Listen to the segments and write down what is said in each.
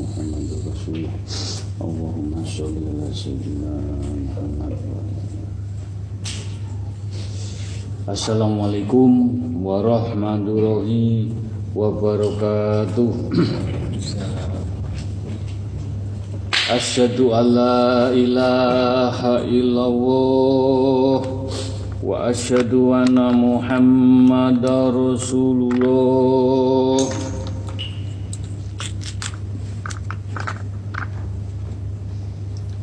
Muhammadar Rasulullah. Allahumma shalli ala sayyidina Muhammad Assalamualaikum warahmatullahi wabarakatuh. Asyhadu an la ilaha illallah wa asyhadu anna muhammadar rasulullah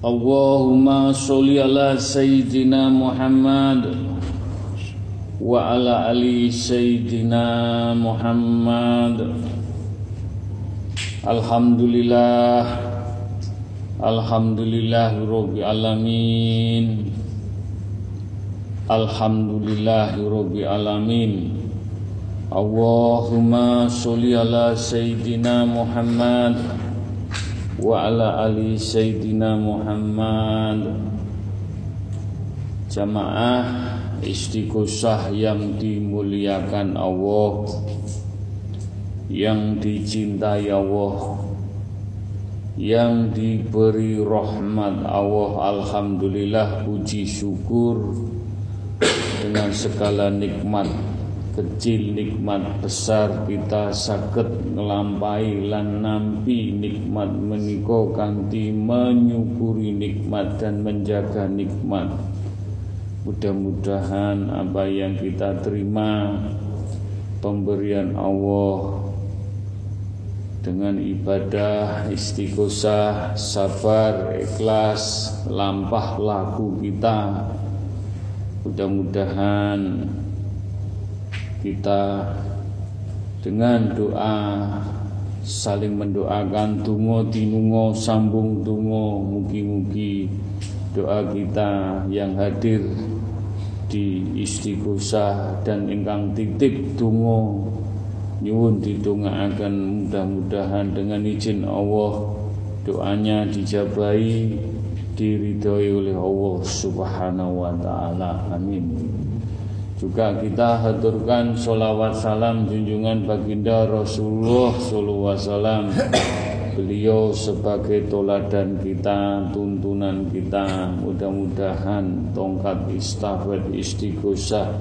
Allahumma sholli ala sayyidina Muhammad wa ala ali sayyidina Muhammad. Alhamdulillah Alhamdulillah Rabbil Alamin. Alhamdulillah Rabbil Alamin. Allahumma sholli ala sayyidina Muhammad ala ali sayyidina Muhammad. Jamaah istiqosah yang dimuliakan Allah Yang dicintai Allah Yang diberi rahmat Allah Alhamdulillah puji syukur Dengan segala nikmat kecil nikmat besar kita sakit ngelampai lan nampi. Nikmat meniko kanti menyukuri nikmat dan menjaga nikmat. Mudah-mudahan apa yang kita terima pemberian Allah dengan ibadah istiqosah sabar ikhlas lampah laku kita. Mudah-mudahan kita dengan doa saling mendoakan tungo tinungo sambung tungo mugi-mugi doa kita yang hadir di istighosah dan ingkang titip tungo nyuwun akan mudah-mudahan dengan izin Allah doanya dijabai diridhoi oleh Allah Subhanahu wa taala. Amin juga kita haturkan sholawat salam junjungan baginda Rasulullah Sallallahu Wasallam. Beliau sebagai toladan kita, tuntunan kita Mudah-mudahan tongkat istafet istighosah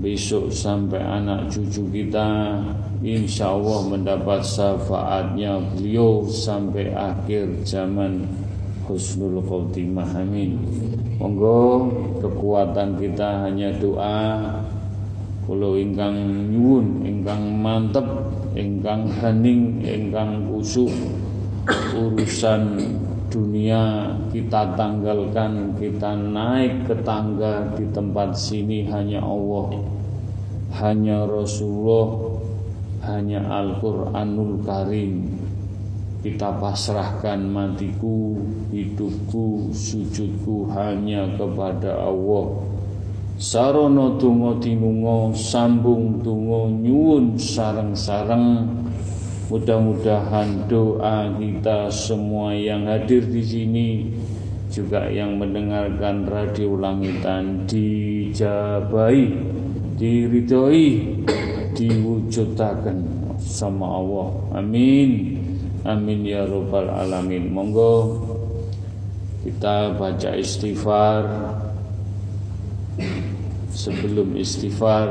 Besok sampai anak cucu kita Insya Allah mendapat syafaatnya beliau sampai akhir zaman husnul khotimah. Amin monggo kekuatan kita hanya doa. Kalau ingkang nyuwun ingkang mantep ingkang hening ingkang kusuk. Urusan dunia kita tanggalkan kita naik ke tangga di tempat sini hanya Allah hanya Rasulullah hanya Al-Quranul Karim kita pasrahkan matiku, hidupku, sujudku hanya kepada Allah. Sarono tungo tinungo, sambung tungo nyuwun sarang-sarang. Mudah-mudahan doa kita semua yang hadir di sini juga yang mendengarkan radio langitan dijabai, diridhoi, diwujudakan sama Allah. Amin. Amin ya robbal alamin. Monggo kita baca istighfar. Sebelum istighfar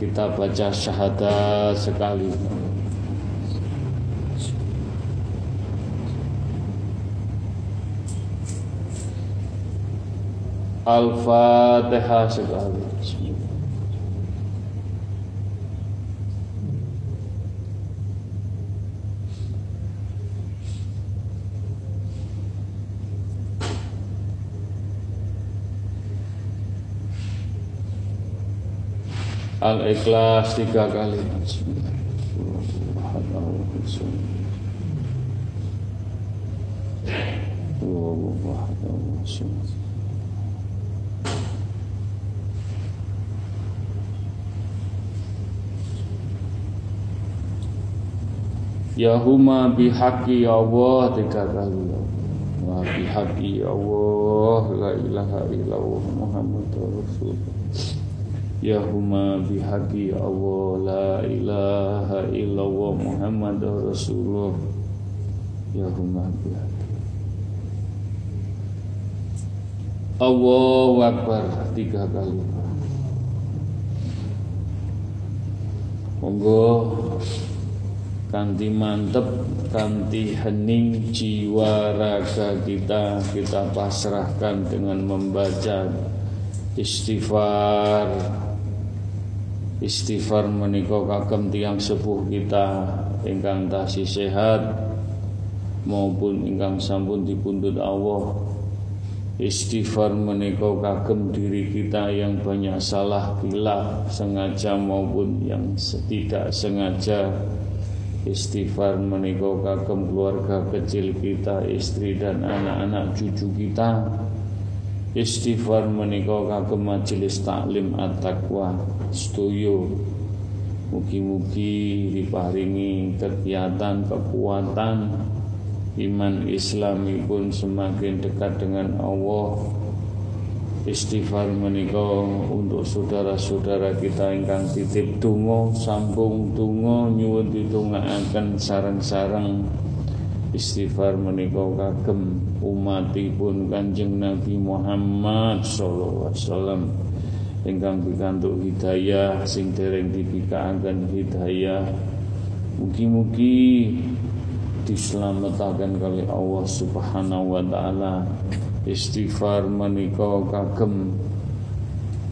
kita baca syahadat sekali. Al-Fatihah sekali. Al-Ikhlas tiga kali. Yahuma bihaqi ya Allah tiga kali ya Wa bihaqi ya Allah La ilaha illallah Muhammadur Rasulullah Yahuma bihaqi ya Allah La ilaha illallah Muhammadur Rasulullah. Yahuma bihaqi. Allahu Akbar tiga kali. Monggo. Kanti mantep kanti hening jiwa raga kita kita pasrahkan dengan membaca istighfar istighfar menika kagem tiang sepuh kita ingkang tasih sehat maupun ingkang sampun dipundhut Allah Istighfar menika kagem diri kita yang banyak salah bila sengaja maupun yang tidak sengaja Istighfar menikah kagem keluarga kecil kita, istri dan anak-anak cucu kita. Istighfar menikah kagem majelis taklim at-taqwa. Setuju Mugi-mugi diparingi kegiatan, kekuatan Iman islami pun semakin dekat dengan Allah istighfar menika untuk saudara-saudara kita ingkang titip tungo sambung tungo nyuwun ditungaaken sarang-sarang istighfar menika kagem umatipun Kanjeng Nabi Muhammad sallallahu alaihi wasallam. Ingkang pikantuk hidayah sing dereng dipikaaken hidayah. Mugi-mugi diselamatkan kali Allah Subhanahu wa taala. Istighfar menika kagem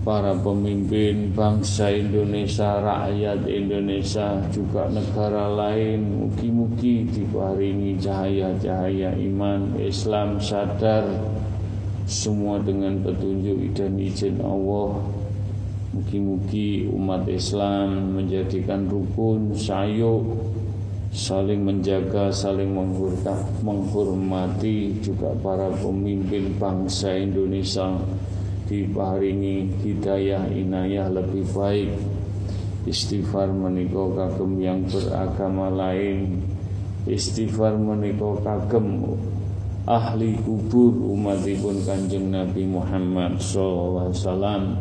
para pemimpin bangsa Indonesia, rakyat Indonesia, juga negara lain. Mugi-mugi diparingi cahaya-cahaya iman Islam sadar semua dengan petunjuk dan izin Allah. Mugi-mugi umat Islam menjadikan rukun sayuk saling menjaga, saling menghormati juga para pemimpin bangsa Indonesia diparingi hidayah inayah lebih baik. Istighfar menika kagem yang beragama lain. Istighfar menika kagem ahli kubur umatipun Kanjeng Nabi Muhammad wasallam.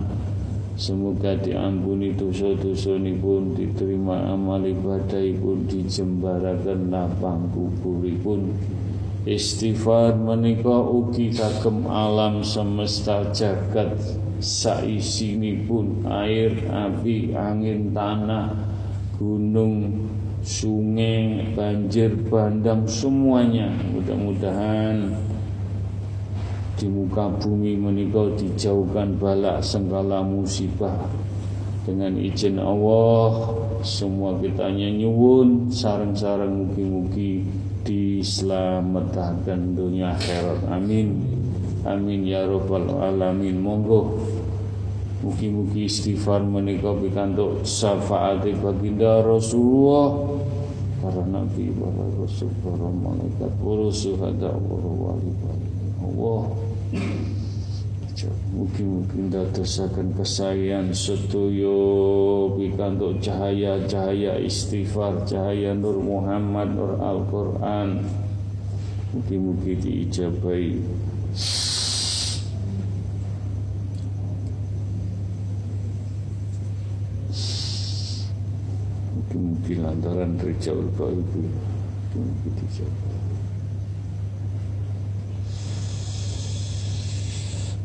Semoga diampuni dosa-dosa pun diterima amal ibadah pun dijembarakan lapang kuburipun Istighfar menika ugi kagem alam semesta jagat. Pun air, api, angin, tanah, gunung, sungai, banjir, bandang semuanya. Mudah-mudahan di muka bumi menikah dijauhkan balak sengkala musibah. Dengan izin Allah semua kita nyuwun sarang-sarang mugi-mugi diselamatkan dunia akhirat. Amin. Amin ya rabbal alamin. Monggo. Mugi-mugi istighfar menikah pikantuk syafaat baginda Rasulullah. Para nabi para rasul para malaikat para syuhada para wali Allah Mungkin-mungkin dadosaken kesayan setuyo pikantuk cahaya-cahaya istighfar, cahaya Nur Muhammad, Nur Al-Qur'an. Mungkin-mungkin diijabai. Mungkin-mungkin lantaran Rijal Baik Mungkin-mungkin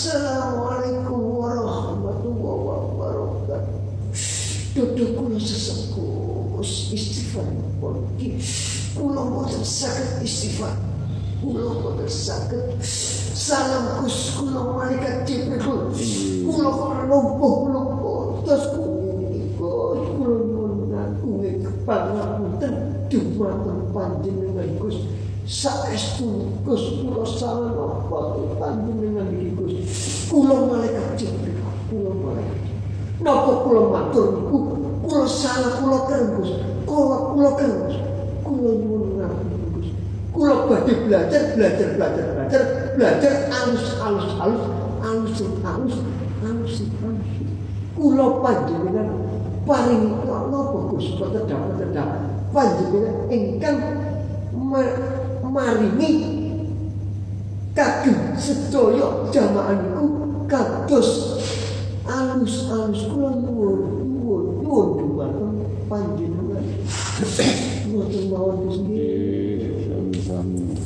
Assalamualaikum warahmatullahi wabarakatuh. Duduk kula sesekus istighfar pergi. Kula boten saged istighfar. Kula boten saged salam kus kula malaikat Jibril. Kula lumpuh-lumpuh terus kula kula nyuwun ngaku kepangapunten dumateng panjenengan Gus. Saestu Gus kula salah napa panjenengan iki Gus. Kula malaikat Jibril. Kula malaikat Napa kula matur niku? Kula salah kula kerenggus. Kula kula kerenggus. Kula nyuwun ngapunten Gus. Kula badhe belajar, belajar, belajar, belajar, belajar alus alus alus alus alus alus alus. Kula panjenengan paring napa Gus dapat dapat panjenengan ingkang maringi. Kagem sedaya jamaah niku kados alus-alus. Kula nuwun nuwun nuwun dumateng panjenengan. Mboten mawon Sami-sami.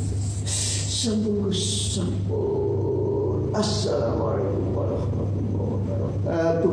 sampun sampun. Assalamualaikum warahmatullahi wabarakatuh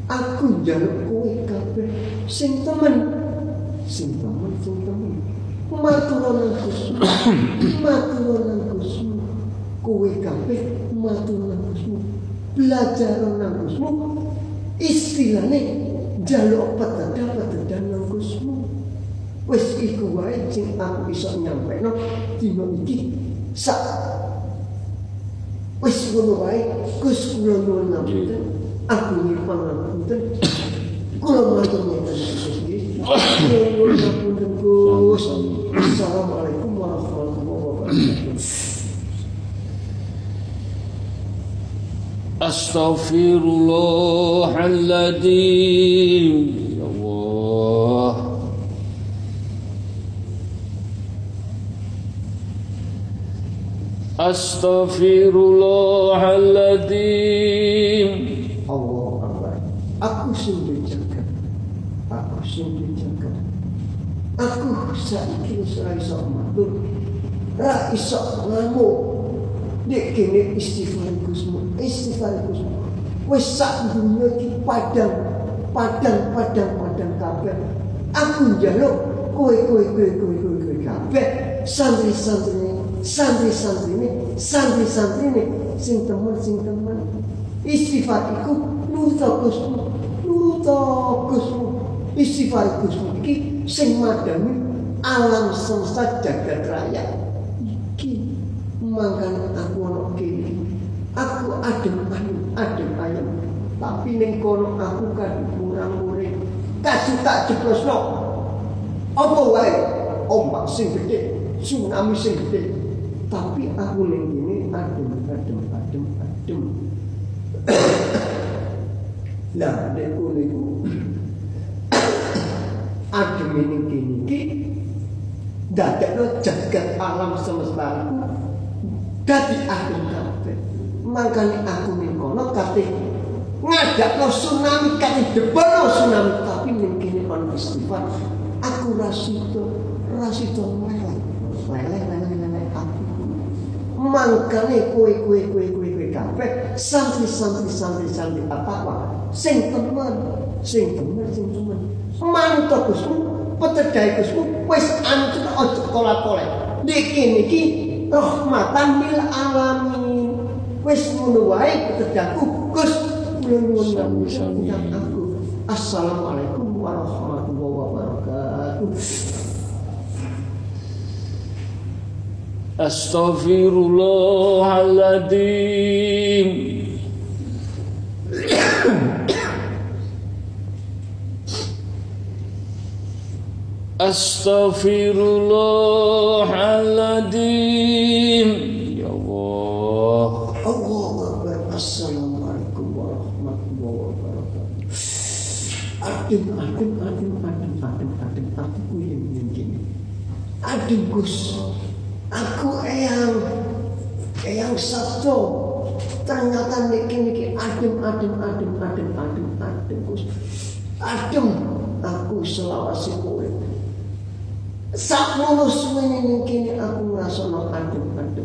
aku njaluk kowe kabeh. Sing temen. Sing temen sing temen. Matur nang Gusti matur nang Gusti kowe kabeh matur nang Gusti belajar nang Gusti istilahnya jaluk petenda nang Gusti wis iku wae sing aku iso nyampeno dina iki. Sak. Wis ngono wae Gus kula nuwun ngapunten aku nyimpen ngapunten kula matur kula nuwun ngapunten Gus Assalamualaikum warahmatullahi wabarakatuh. Allah Astaghfirullahaladzim Allah. Akbar. Aku sing dijaga. Aku sing dijaga. Aku saiki wis ora iso matur. Ra iso ngamuk. Nek kene istighfar Gusmu, istighfar Gusmu. Wis sak dunya iki padang, padang, padang, padang kabeh. Aku njaluk kowe kowe kowe kowe kowe kowe kabeh santri-santri santri-santri ini santri-santri ini sing temen sing temen istighfar iku nurut Gusmu nurut Gusmu istighfar Gusmu iki sing madani alam semesta jagat raya. Iki mangkane aku ana kene. Aku adem ayem adem ayem. Tapi ning kono aku kan kurang murid kasih tak jeblosno. Apa wae? Ombak sing gede tsunami sing gede tapi aku ning kene adem adem adem adem lah nek kono iku. Adem ning kene iki dadekno jagat alam semesta iku dadi adem kabeh. Mangkane aku ning kono kate ngadakno tsunami kate debano tsunami tapi ning kene kono istighfar. Aku rasito rasito leleh leleh leleh leleh aku mangkane kowe kowe kowe kowe kowe kabeh santri santri santri santri apa sing temen. Sing temen sing temen. Mantuk Gusmu petedai Gusmu wis ancur aja kolak-kolek. Niki niki rahmatan lil alamin. Wis ngono wae petedaku Gus. Kula nyuwun aku assalamualaikum warahmatullahi wabarakatuh. Astaghfirullahaladzim Astaghfirullahaladzim Ya Allah Allah Akbar. Assalamualaikum warahmatullahi wabarakatuh. Adem, adem, adem, adem, adem, adem, aku yang gini. Adem Gus, aku eyang, eyang sabdo. Ternyata niki niki adem, adem, adem, adem, adem, adem Gus. Adem, aku selawasi kowe. Sakmono suwene ning kene aku ngrasakno adem-adem.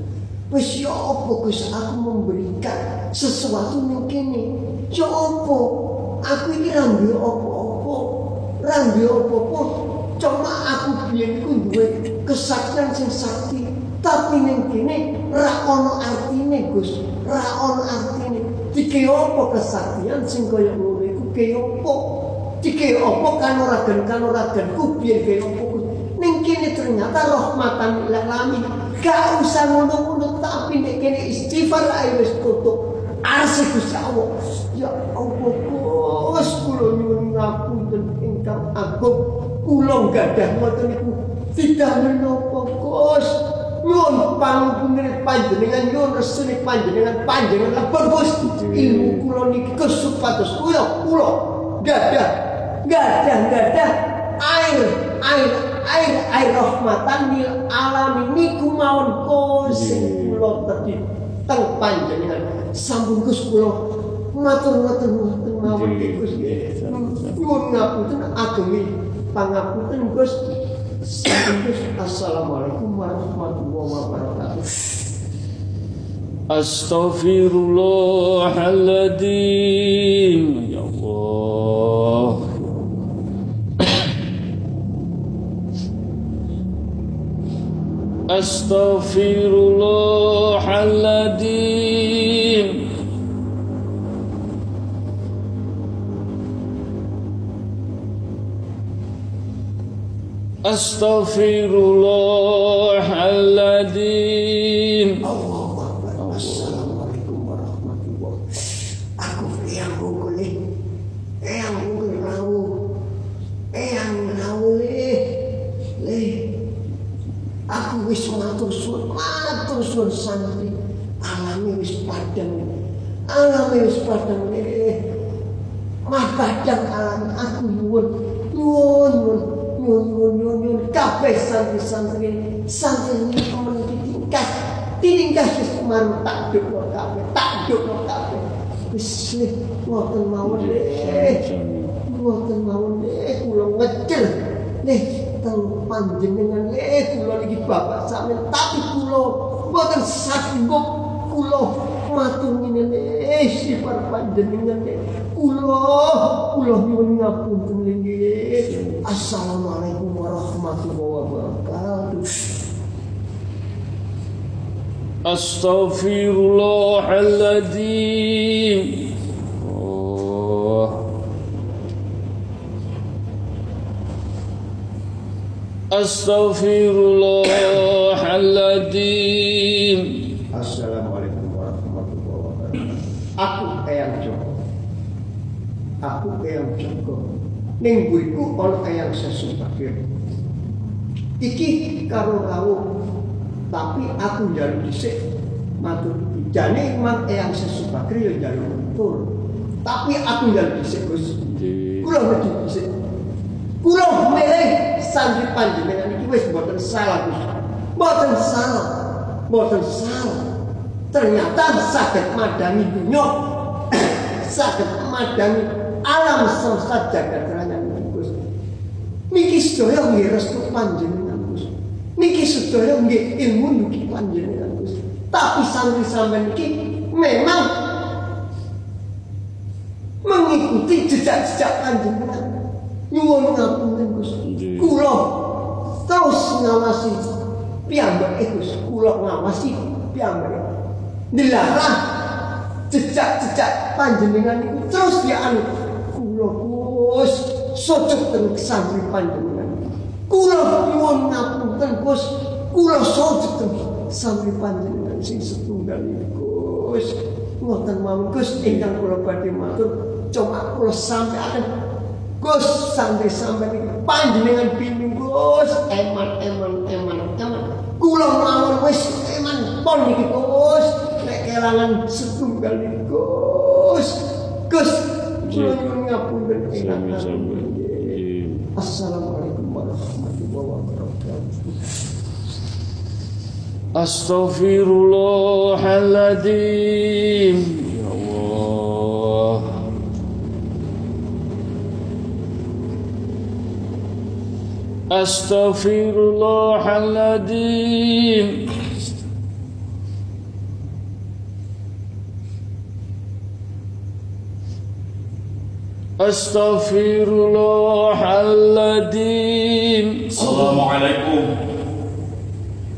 Wis ya apa Gus aku memberikan sesuatu ning kene. Ya apa? Aku iki ra duwe apa-apa. Ra duwe apa-apa. Cuma aku biyen iku duwe kesaktian sing sakti. Tapi ning kene ra ono artine Gus. Ra ono artine. Dike apa kesaktian sing kaya ngono iku kaya apa? Dike apa kan ora gen kan ora gen ku biyen kaya apa Gus. Kene ternyata rahmatan lil alamin. Gak usah ngono-ngono tapi nek kene istighfar ae wis tutup. Asih Gusti Allah. Ya Allah Gus, kula nyuwun ngapunten ingkang agung. Kula gadah ngoten niku tidak menapa Gus. Nyuwun pangapunten panjenengan nyuwun resune panjenengan panjenengan bagus ilmu kula niki Gus supados kula kula gadah gadah gadah air air air air rahmatan lil alamin niku mawon sing kula tadi. Teng panjenengan sambung Gus kula matur matur matur mawon Gus nggih, sama-sama. nyuwun ngapunten agemi pangapunten Gus assalamualaikum warahmatullahi wabarakatuh. Astaghfirullahaladzim. Ya Allah Astaghfirullahaladzim. Astaghfirullahaladzim Allahu Akbar. Assalamualaikum warahmatullahi Aku yang unggul nih. Yang unggul rawu. Yang rawu nih. Lih. Aku wis matur suwun, suwun santri. Alami wis padang. Alami wis padang nih. Mah padang alami aku nyuwun. Nyuwun nyuwun. Nyuwun nyuwun nyuwun. Kabeh santri-santri. Santri ini temen ditingkas. Ditingkas wis kemarin tak duk kabeh. Tak duk kabeh. Wis. Ngoten mawon nih. Mboten mawon nggih kula ngecil. Nih teng panjenengan nggih kula niki bapak sampeyan tapi kula mboten sanggup kula matur ngene nggih sifat panjenengan nggih. Kula kula nyuwun ngapunten nggih. Assalamualaikum warahmatullahi wabarakatuh. Astaghfirullahaladzim Astaghfirullahaladzim Assalamualaikum warahmatullahi wabarakatuh. Aku eyang Joko. Aku eyang Joko. Ning buriku ana eyang sesubagir. Iki karo rawuh. Tapi aku njaluk dhisik matur iki. Jane mang eyang sesubagir ya tur. Tapi aku njaluk dhisik Gus. Nggih. Kula mesti dhisik. Kula milih santri panjenengan iki wis mboten salah Gus. Mboten salah. Mboten salah. Ternyata saged madangi dunya. saged madangi alam semesta jagat raya Gus. Niki sedaya nggih restu panjenengan Gus. Niki sedaya nggih ilmu niki panjenengan Gus. Tapi santri sampean niki memang mengikuti jejak-jejak panjenengan. Nyuwun ngapunten Gus. Nggih. Kula terus ngawasi piyambake Gus. Kula ngawasi piyambake. Dilarang jejak-jejak panjenengan itu terus dianu. Kula Gus sujud teng santri panjenengan. Kula nyuwun ngapunten Gus. Kula sujud teng santri panjenengan sing setunggal Gus. Ngoten mawon Gus ingkang kula badhe matur cuma kula sampeaken Gus sampai sampai ini panjenengan bimbing Gus. Eman eman eman eman. Kula mawon wis eman. Pon niki Gus. Nek kelangan setunggal niki Gus. Gus kula nyuwun ngapunten. Assalamualaikum warahmatullahi wabarakatuh. Astaghfirullahaladzim Astaghfirullahaladzim Astaghfirullahaladzim Assalamualaikum.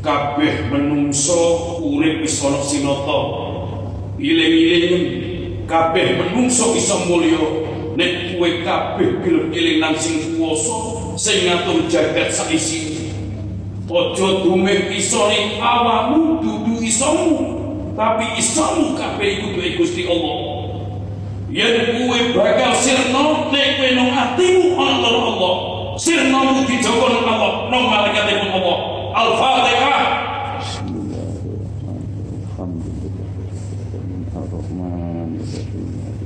Kabeh menungso urip wis ana sinata iling-iling kabeh menungso iso mulya. Nek kowe kabeh gelem eling nang sing kuwasa sing ngatur jagat saisi. Aja dumeh isone awakmu dudu isomu tapi isomu kabeh iku duwe Gusti Allah. Yen kowe bakal sirna nek kowe nang atimu Allah sirnamu dijaga nang Allah nang malaikatipun Allah. Al-Fatihah.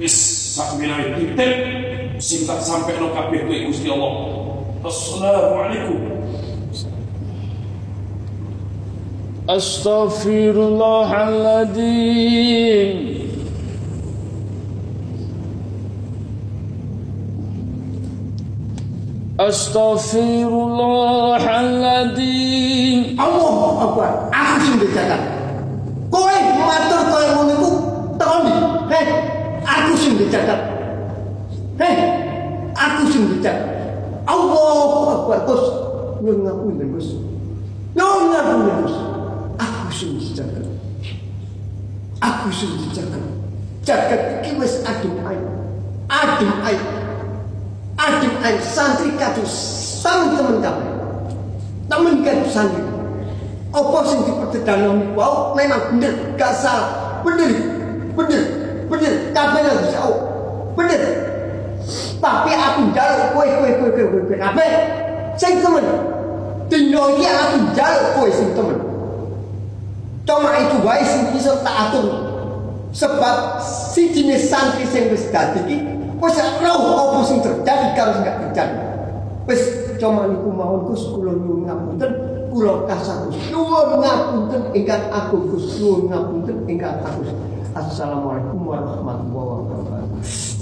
Wis sak wilayah titip sing tak sampai no kabeh kuwi Gusti Allah. Assalamualaikum. Astaghfirullahaladzim Astaghfirullahaladzim Allah Akbar. Aku sing dicatat. Kowe matur kowe ngono iku tekan ndi heh aku sing dicatat. Heh aku sing dicatat Allah Akbar. Gus nyuwun ngapunten Gus. Nyuwun ngapunten Gus. Aku sing dicatat aku sing dicatat jagat iki wis adem ae. Adem ae. Adem ae. Santri kados temen-temen kabeh temen kados santri. Apa sing diperdedano wau memang bener. Gak salah. Bener. Bener. Bener. Kabeh salah bener tapi aku njaluk kowe kowe kowe kowe kowe kabeh sing temen. Dino iki aku njaluk kowe sing temen. Cuma itu wae sing iso tak atur. Sebab si jenis santri sing wis dadi iki wis roh apa sing terjadi karo sing gak terjadi. Wis cuma niku mawon Gus kula nyuwun ngapunten kula kasar. Nyuwun ngapunten ingkang agung Gus. Nyuwun ngapunten ingkang agung Assalamualaikum warahmatullahi wabarakatuh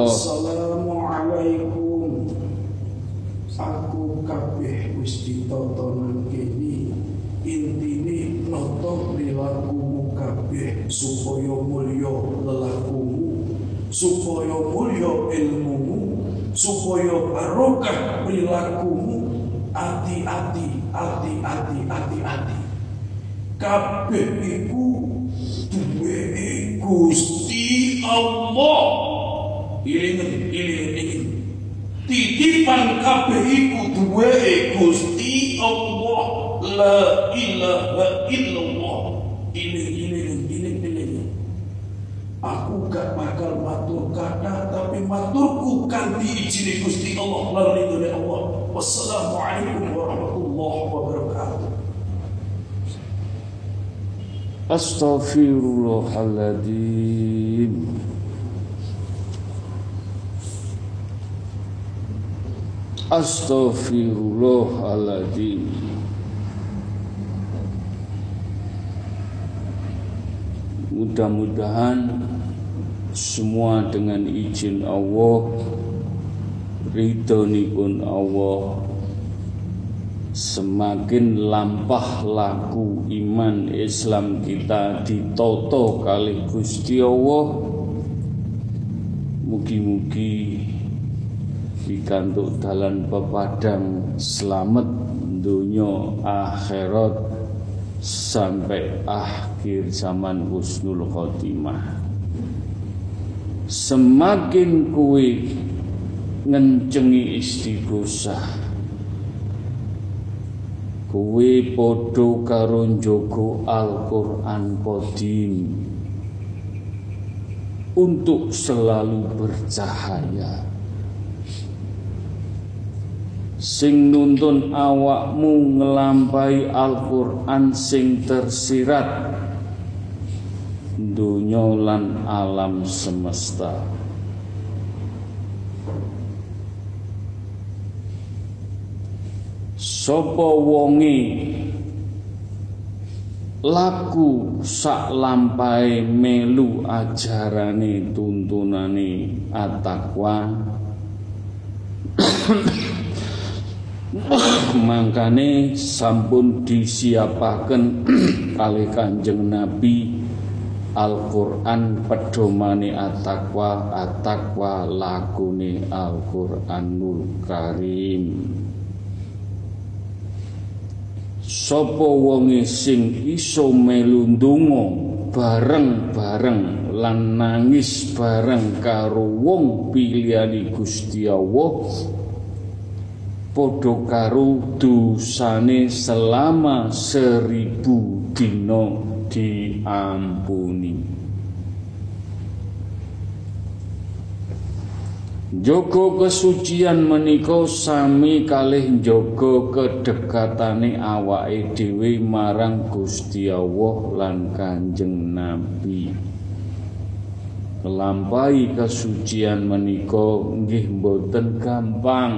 Supaya barokah perilakumu. Ati-ati, ati-ati, ati-ati. Kabeh iku duwe Gusti Allah. Ilingen, ilingen. Titipan kabeh iku duwe Gusti Allah. La ilaha illallah. Aku gak bakal matur kata tapi maturku kanthi izin Gusti Allah lan ridhone Allah. Wassalamualaikum warahmatullahi wabarakatuh. Astaghfirullahaladzim Astaghfirullahaladzim Mudah-mudahan semua dengan izin Allah Ridhonipun Allah Semakin lampah laku iman Islam kita ditoto kali Gusti Allah. Mugi-mugi dikantuk dalan pepadang selamat dunia akhirat sampai akhir zaman husnul khotimah. Semakin kue ngencengi istighosah kue podo karo njogo Al-Qur'an Qadim. Untuk selalu bercahaya sing nuntun awakmu ngelampai Al-Qur'an sing tersirat. Dunya lan alam semesta. Sopo wonge laku sak lampai melu ajarane tuntunane atakwa mangkane sampun disiapaken kali Kanjeng Nabi Al-Qur'an pedomane at-taqwa at-taqwa Al-Qur'anul Karim. Sapa wonge sing iso melu ndonga bareng-bareng lan nangis bareng karo wong pilihane Gusti Allah podo karo dosane selama seribu dino diampuni Joko kesucian menika sami kalih jaga kedekatane awake dhewe marang Gusti Allah lan Kanjeng Nabi. Melampaui kesucian menika nggih mboten gampang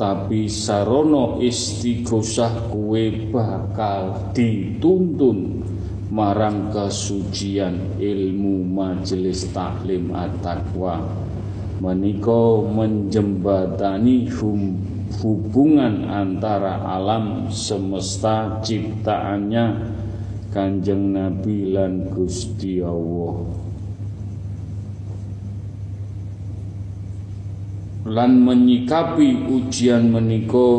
tapi sarono istighosah kue bakal dituntun marang kesucian ilmu majelis taklim at-taqwa. Menika menjembatani hubungan antara alam semesta ciptaannya Kanjeng Nabi lan Gusti Allah lan menyikapi ujian menika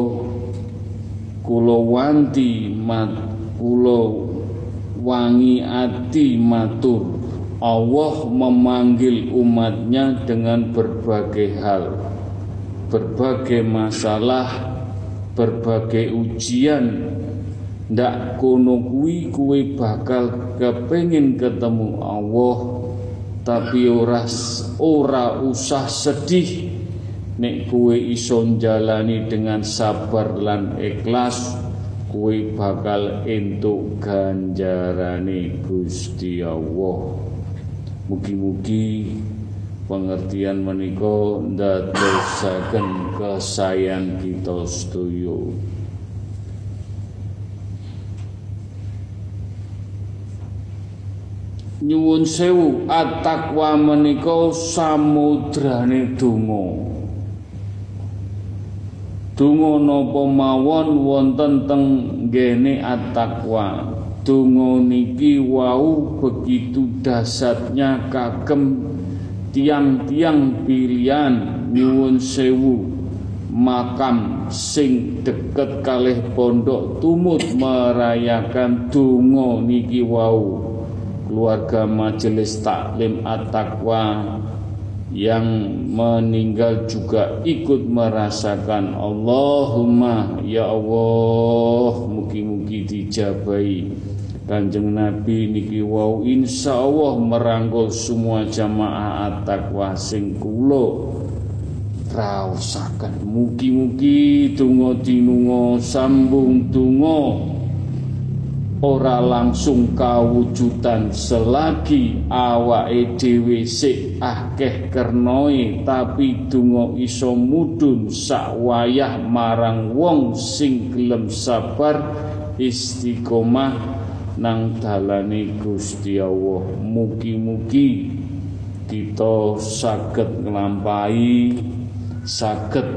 kula wanti mat kula wangi ati matur. Allah memanggil umatnya dengan berbagai hal berbagai masalah berbagai ujian. Ndak kono kuwi kuwe bakal kepengin ketemu Allah tapi ora ora usah sedih nek kue iso jalani dengan sabar lan ikhlas kue bakal entuk ganjarane Gusti Allah. Mugi-mugi pengertian menika ndadosaken kesayan kita sedaya. Nyuwun sewu at-taqwa menika samudrane donga Donga napa mawon wonten teng gene at-taqwa. Donga niki wau begitu dasarnya kagem tiang-tiang pilihan nyuwun sewu makam sing deket kalih pondok tumut merayakan donga niki wau keluarga majelis taklim at-taqwa yang meninggal juga ikut merasakan Allahumma ya Allah mugi-mugi dijabai. Kanjeng Nabi niki wau insya Allah merangkul semua jamaah at-taqwa sing kula mugi-mugi dinunga sambung donga ora langsung kawujudan selagi awake dhewe sik akeh kernoe tapi donga iso mudhun sak wayah marang wong sing gelem sabar istiqomah nang dalane Gusti Allah. Mugi-mugi kita saged nglampahi saged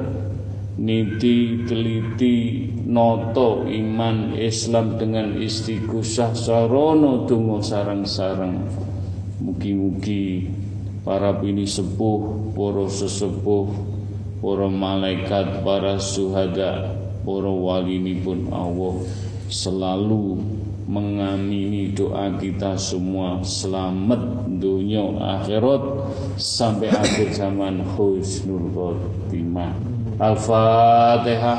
niti teliti noto iman Islam dengan istighosah sarono donga sarang-sarang. Mugi-mugi para bini sepuh para sesepuh para malaikat para suhada para wali pun Allah selalu mengamini doa kita semua. Selamat dunia akhirat sampai akhir zaman. Husnul khotimah. Al-Fatihah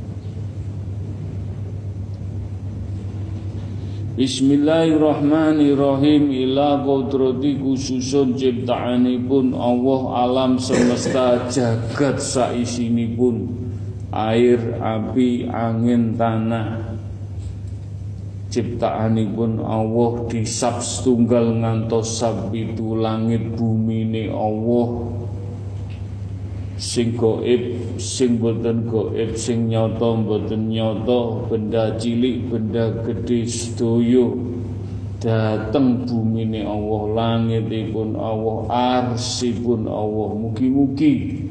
Bismillahirrahmanirrahim. Ila kodrati khususun ciptaanipun Allah alam semesta jagat saisinipun. Air, api, angin, tanah. Ciptaanipun Allah disab setunggal ngantos sabitu langit bumi ini Allah sing goib sing boten goib sing nyata boten nyata benda cilik benda gede sedaya dateng bumine Allah langitipun Allah arsipun Allah. Mugi-mugi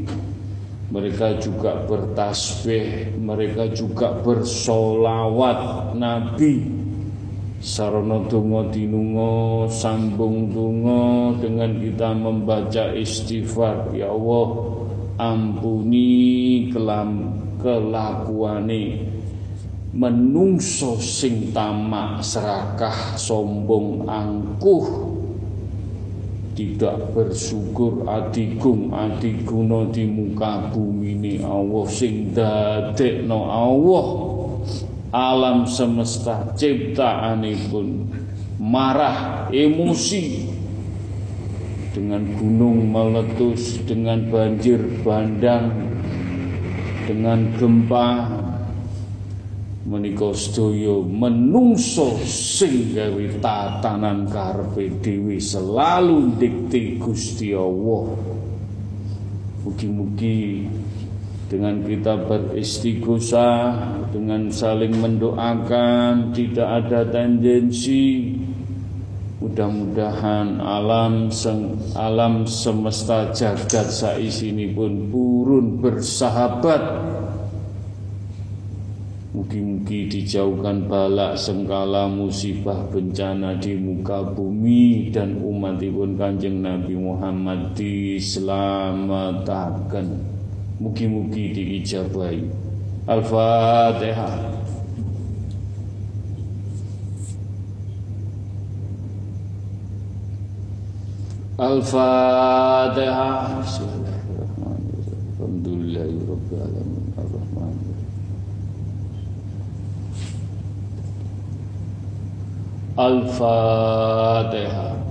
mereka juga bertasbih mereka juga bersolawat. Nabi Sarana donga dinunga sambung donga dengan kita membaca istighfar. Ya Allah ampuni kelam kelakuane menungso sing tamak serakah sombong angkuh. Tidak bersyukur adigung adiguna di muka bumi ini Allah sing dadekno Allah. Alam semesta ciptaanipun marah emosi dengan gunung meletus, dengan banjir bandang, dengan gempa menika sedaya menungso sing gawe tatanan karepe dhewe selalu dikti Gusti Allah. Mugi-mugi dengan kita beristighosah, dengan saling mendoakan, tidak ada tendensi Mudah-mudahan alam seng, alam semesta jagat saisini pun purun bersahabat. Mugi-mugi dijauhkan balak sengkala musibah bencana di muka bumi dan umat pun kanjeng Nabi Muhammad diselamatkan. Mugi-mugi diijabahi. Al-Fatihah. Al-Fatihah. Alhamdulillahirabbil alamin. Ar-Rahman. Al-Fatihah.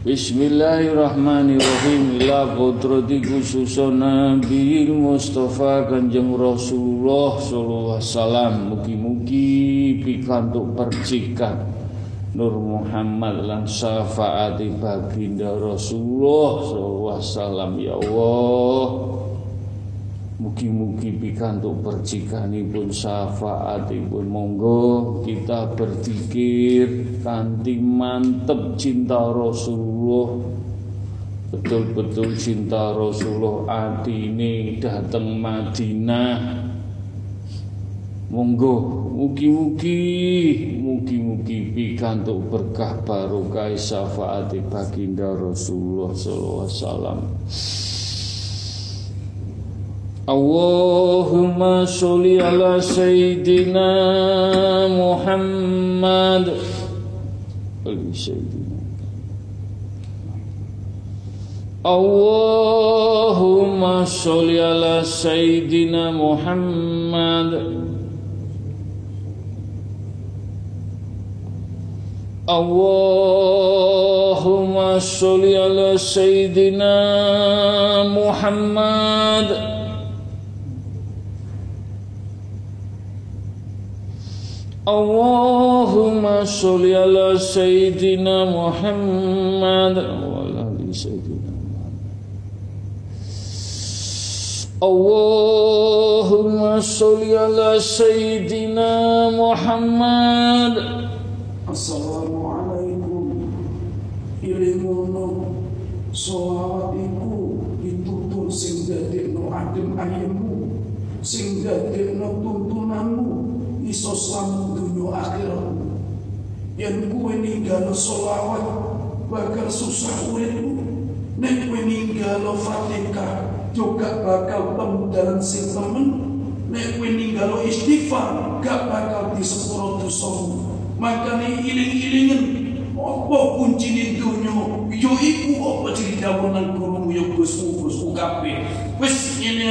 Bismillahirrahmanirrahim. Ila kodrati khususun Nabi Mustafa Kanjeng Rasulullah Sallallahu Wasallam. Mugi-mugi pikantuk percikan Nur Muhammad lan syafaati baginda Rasulullah Sallallahu Wasallam. Ya Allah Mugi-mugi pikantuk percikanipun syafaatipun. Monggo kita berpikir kanthi mantep cinta Rasulullah. Betul-betul cinta Rasulullah ini datang Madinah. Monggo mugi-mugi mugi-mugi pikantuk berkah barokah syafaat baginda Rasulullah sallallahu alaihi wasallam اللهم صل على سيدنا محمد. سيدنا اللهم صل على سيدنا محمد. اللهم صل على سيدنا محمد. Allahumma sholli ala sayyidina Muhammad. Wa ala ali sayyidina Allahumma sholli ala sayyidina Muhammad. Assalamu alaikum ilmuno salatiku dituntun sing dadekno adem ayemu sing dadekno tuntun iso slamet dunia akhirat. Yen kuwe ninggalo solawat bakal susah uripmu nek kuwe ninggalo fatihah juga bakal temu dalam sing temen. Nek kuwe ninggalo istighfar gak bakal disepuro dosamu makane iling-ilingen apa kunci dunia? Yo iku apa ceritamu nang gurumu? Yo gusmu gusmu kabeh. Wis ngene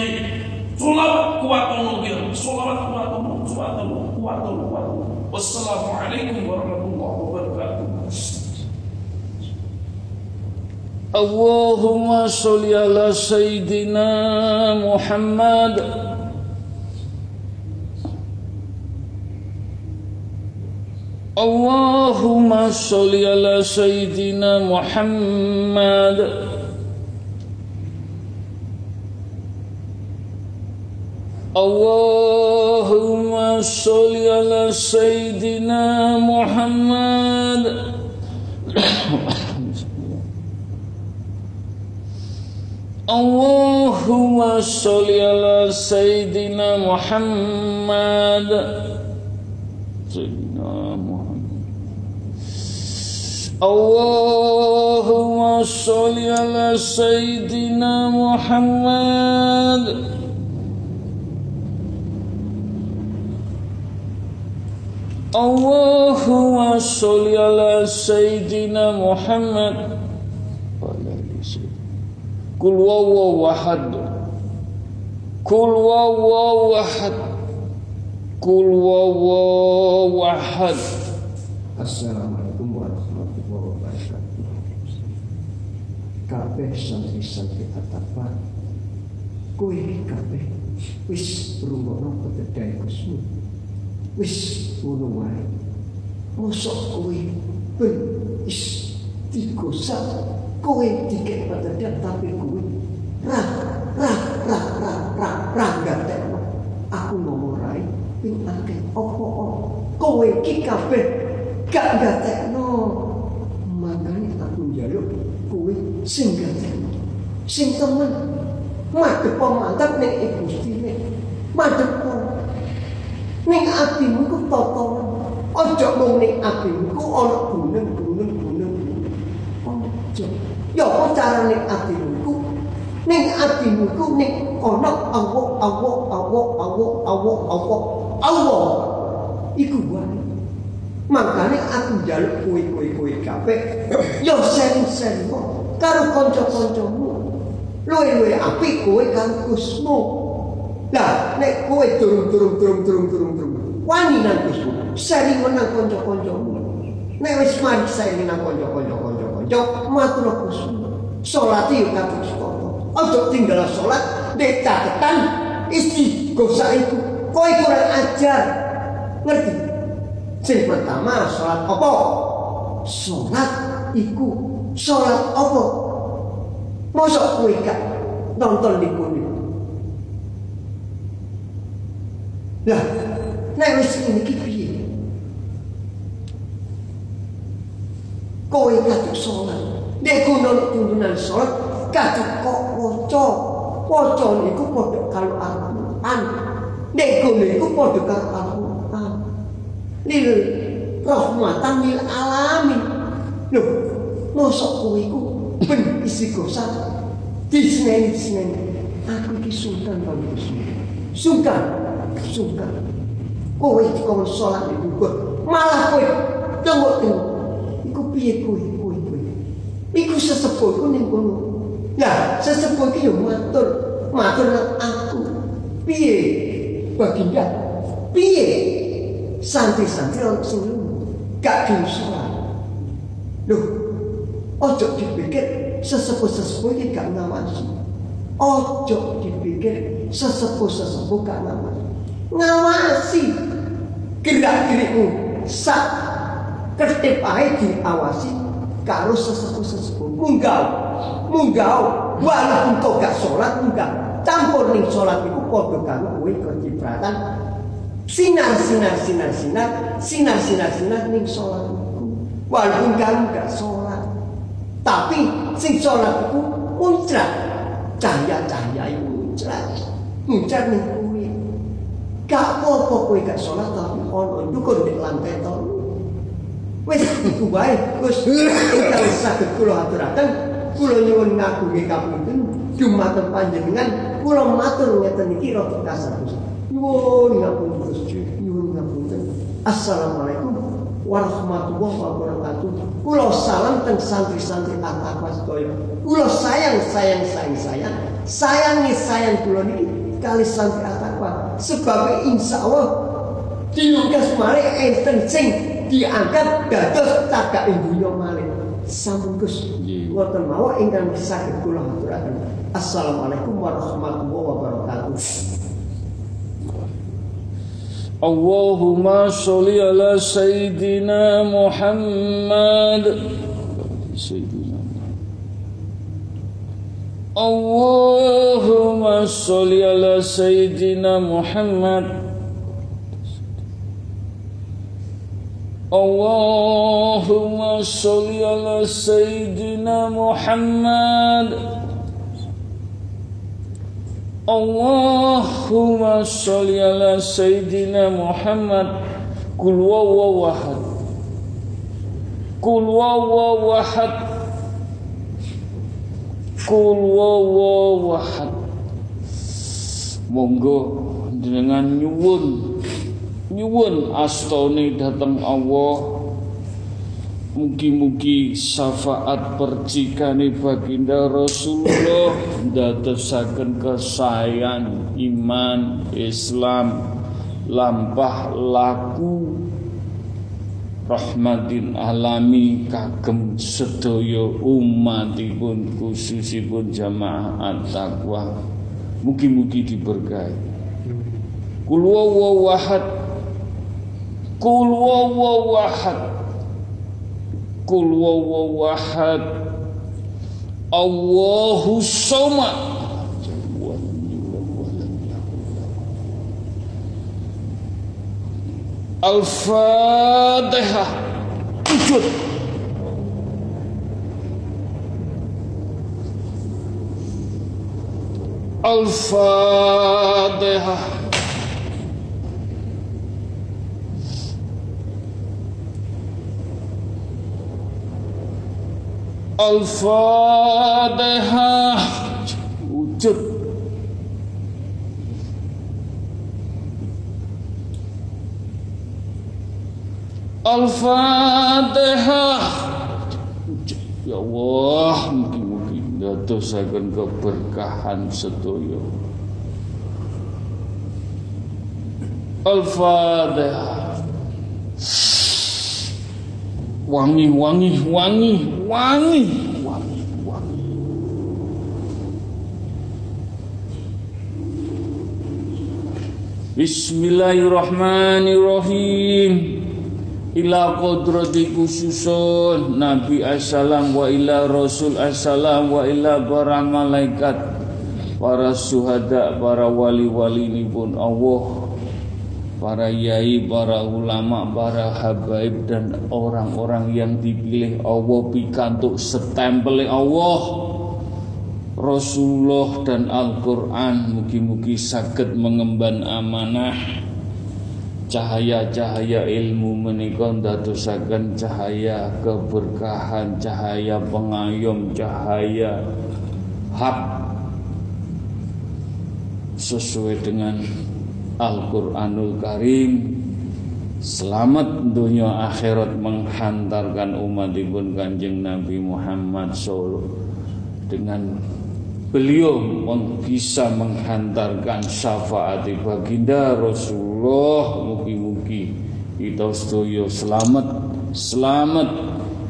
Salawat kuat bilang, salawat kuat Allah, kuat Allah, وعد الله والسلام عليكم ورحمة الله وبركاته. اللهم صل على سيدنا محمد. اللهم صل على سيدنا محمد. اللهم صل على سيدنا محمد اللهم صل على سيدنا محمد سيدنا محمد اللهم صل على سيدنا محمد Allahumma sholli ala sayyidina Muhammad. Wa ala ali Kul huwallahu Kul huwallahu Kul huwallahu Assalamualaikum warahmatullahi wabarakatuh. Kabeh santri-santri atapan Kowe kabeh wis rungokno pedhedhae Gusti Wis ngono wae. Mosok kowe ben is digosak kowe dikek pededak tapi kowe ra ra ra ra ra ra gatekno. Aku ngomong rai ping akeh opo-opo. Kowe iki kabeh gak gatekno. Makane aku njaluk kowe sing gatekno. Sing temen madhep mantap ning Gustine. Madhep ning atimu ku totolan. Ojo mung ning atimu ku ana gunung-gunung gunung. Ojo. Ya apa carane atimu ku? Ning atimu ku ning ana Allah Allah Allah Allah Allah Allah Allah. Iku wae. Makane aku njaluk kowe-kowe kowe kabeh ya sering-sering karo kanca-kancamu. Luwe-luwe apik kowe karo Gusmu. Lah nek kowe durung-durung durung-durung durung-durung wani nang Gusmu, sering menang kanca-kancamu. Nek wis mari sering nang kanca-kanca kanca-kanca, matur Gusmu. Salat yo kados kota. Aja tinggal salat nek catetan isi gosa iku. Kowe kurang ajar. Ngerti? Sing pertama salat apa? Salat iku salat apa? Mosok kowe gak nonton di kuning. Lah, nek wis ngene iki piye? Kowe kaduk salat. Nek kuno tuntunan salat kaduk kok waca. Waca niku padha karo Al-Qur'an. Nek kuno iku padha karo Al-Qur'an. Lil rahmatan lil alamin. Loh, mosok kowe iku ben. Disneni disneni. aku iki sultan bagus. Sungkan. Kowe dikon salat iku malah kowe tengok-tengok. Iku piye kowe, kowe, kowe. Iku sesepuh iku ning kono. Ya, sesepuh iki yo matur, matur aku. Piye? Baginda. Piye? Santri-santri orang sing gak salat. Loh, ojo dipikir sesepuh-sesepuh iki gak ngawasi. Ojo dipikir sesepuh-sesepuh gak ngawasi. Ngawasi gerak-gerikmu sak ketip ae diawasi karo sesepuh-sesepuh. Munggah, munggah, walaupun kau gak sholat munggah. Campur ning sholat itu padha karo kowe kecipratan sinar sinar sinar sinar sinar sinar sinar ning sholat. Walaupun kamu gak sholat, tapi sing sholat itu muncrat cahaya-cahaya itu muncrat muncrat kowe. Gak apa-apa kowe gak sholat tapi ono dukun di lantai telu. Wis iku wae, wis ingkang saged kula aturaken, kula nyuwun ngagungi kapunten dumateng panjenengan, kula matur ngeten iki rada kasar. Nyuwun ngapunten Gusti, nyuwun ngapunten. Assalamualaikum warahmatullahi wabarakatuh. Kula salam teng santri-santri Atapa sedaya. Kula sayang sayang sayang sayang sayangi sayang kula niki kali santri sebab insya Allah dinugas malih enten sing diangkat dados cagak imbunya malih. Sampun Gus. Wonten mawon ingkang saged kula aturaken. Assalamualaikum warahmatullahi wabarakatuh. Allahumma sholli ala Sayyidina Muhammad Sayyidina Muhammad Allahumma sholli ala Sayyidina Muhammad Allahumma sholli ala Sayyidina Muhammad Allahumma sholli ala Sayyidina Muhammad Kul wawawahad Kul wawawahad Monggo dengan nyuwun. Nyuwun astone datang Allah. Mugi-mugi syafaat percikane baginda Rasulullah dadosaken kesayan iman Islam lampah laku rahmatin alami kagem sedaya umatipun khususipun jamaah at-taqwa. Mugi-mugi diberkahi. Kul wawahad kul wawahad Kul wawahad Allahu somad Al-Fatihah. Sujud Al-Fatihah. Al-Fatihah. Wujud Al-Fatihah. Ya Allah Mungkin-mungkin Dadosaken keberkahan sedaya Al-Fatihah. Wangi wangi wangi wangi wangi wangi. Bismillahirrahmanirrahim ila qadrati khususun Nabi assalam wa ila Rasul assalam wa ila para malaikat para syuhada para wali-wali ini pun Allah para yai, para ulama, para habaib dan orang-orang yang dipilih Allah pikantuk setempel Allah Rasulullah dan Al-Quran mugi-mugi sakit mengemban amanah cahaya-cahaya ilmu menika ndadosaken cahaya keberkahan, cahaya pengayom, cahaya hak sesuai dengan Al-Qur'anul Karim. Selamat dunia akhirat menghantarkan umat ibun kanjeng Nabi Muhammad SAW dengan beliau bisa menghantarkan syafaat baginda Rasulullah mugi-mugi kita sedaya selamat selamat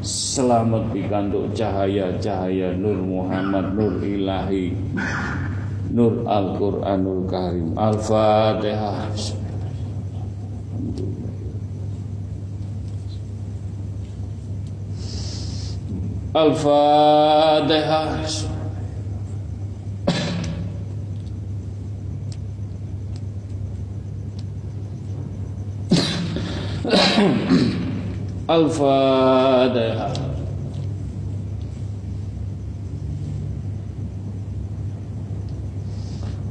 selamat pikantuk cahaya-cahaya Nur Muhammad Nur Ilahi Nur Al-Qur'anul Karim Al-Fatihah. Al-Fatihah Al-Fatihah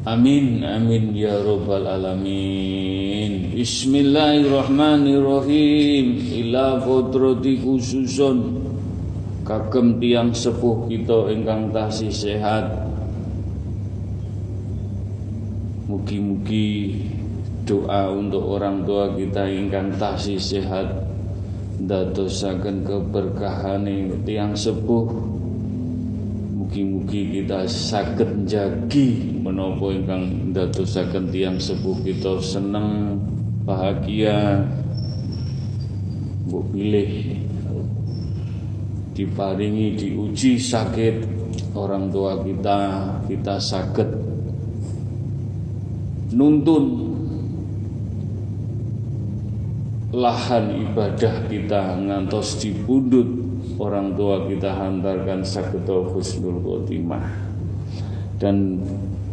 Amin amin ya rabbal alamin. Bismillahirrahmanirrahim. Ila kodrati khususun. Kagem tiang sepuh kita ingkang tasih sehat. Mugi-mugi doa untuk orang tua kita ingkang tasih sehat dadosaken keberkahan tiang sepuh. Mugi-mugi kita saged jagi menapa ingkang dadosaken tiang sepuh kita seneng bahagia mbok pilih diparingi diuji sakit orang tua kita kita sakit nuntun lahan ibadah kita ngantos dipundut orang tua kita hantarkan sakit husnul khotimah. Dan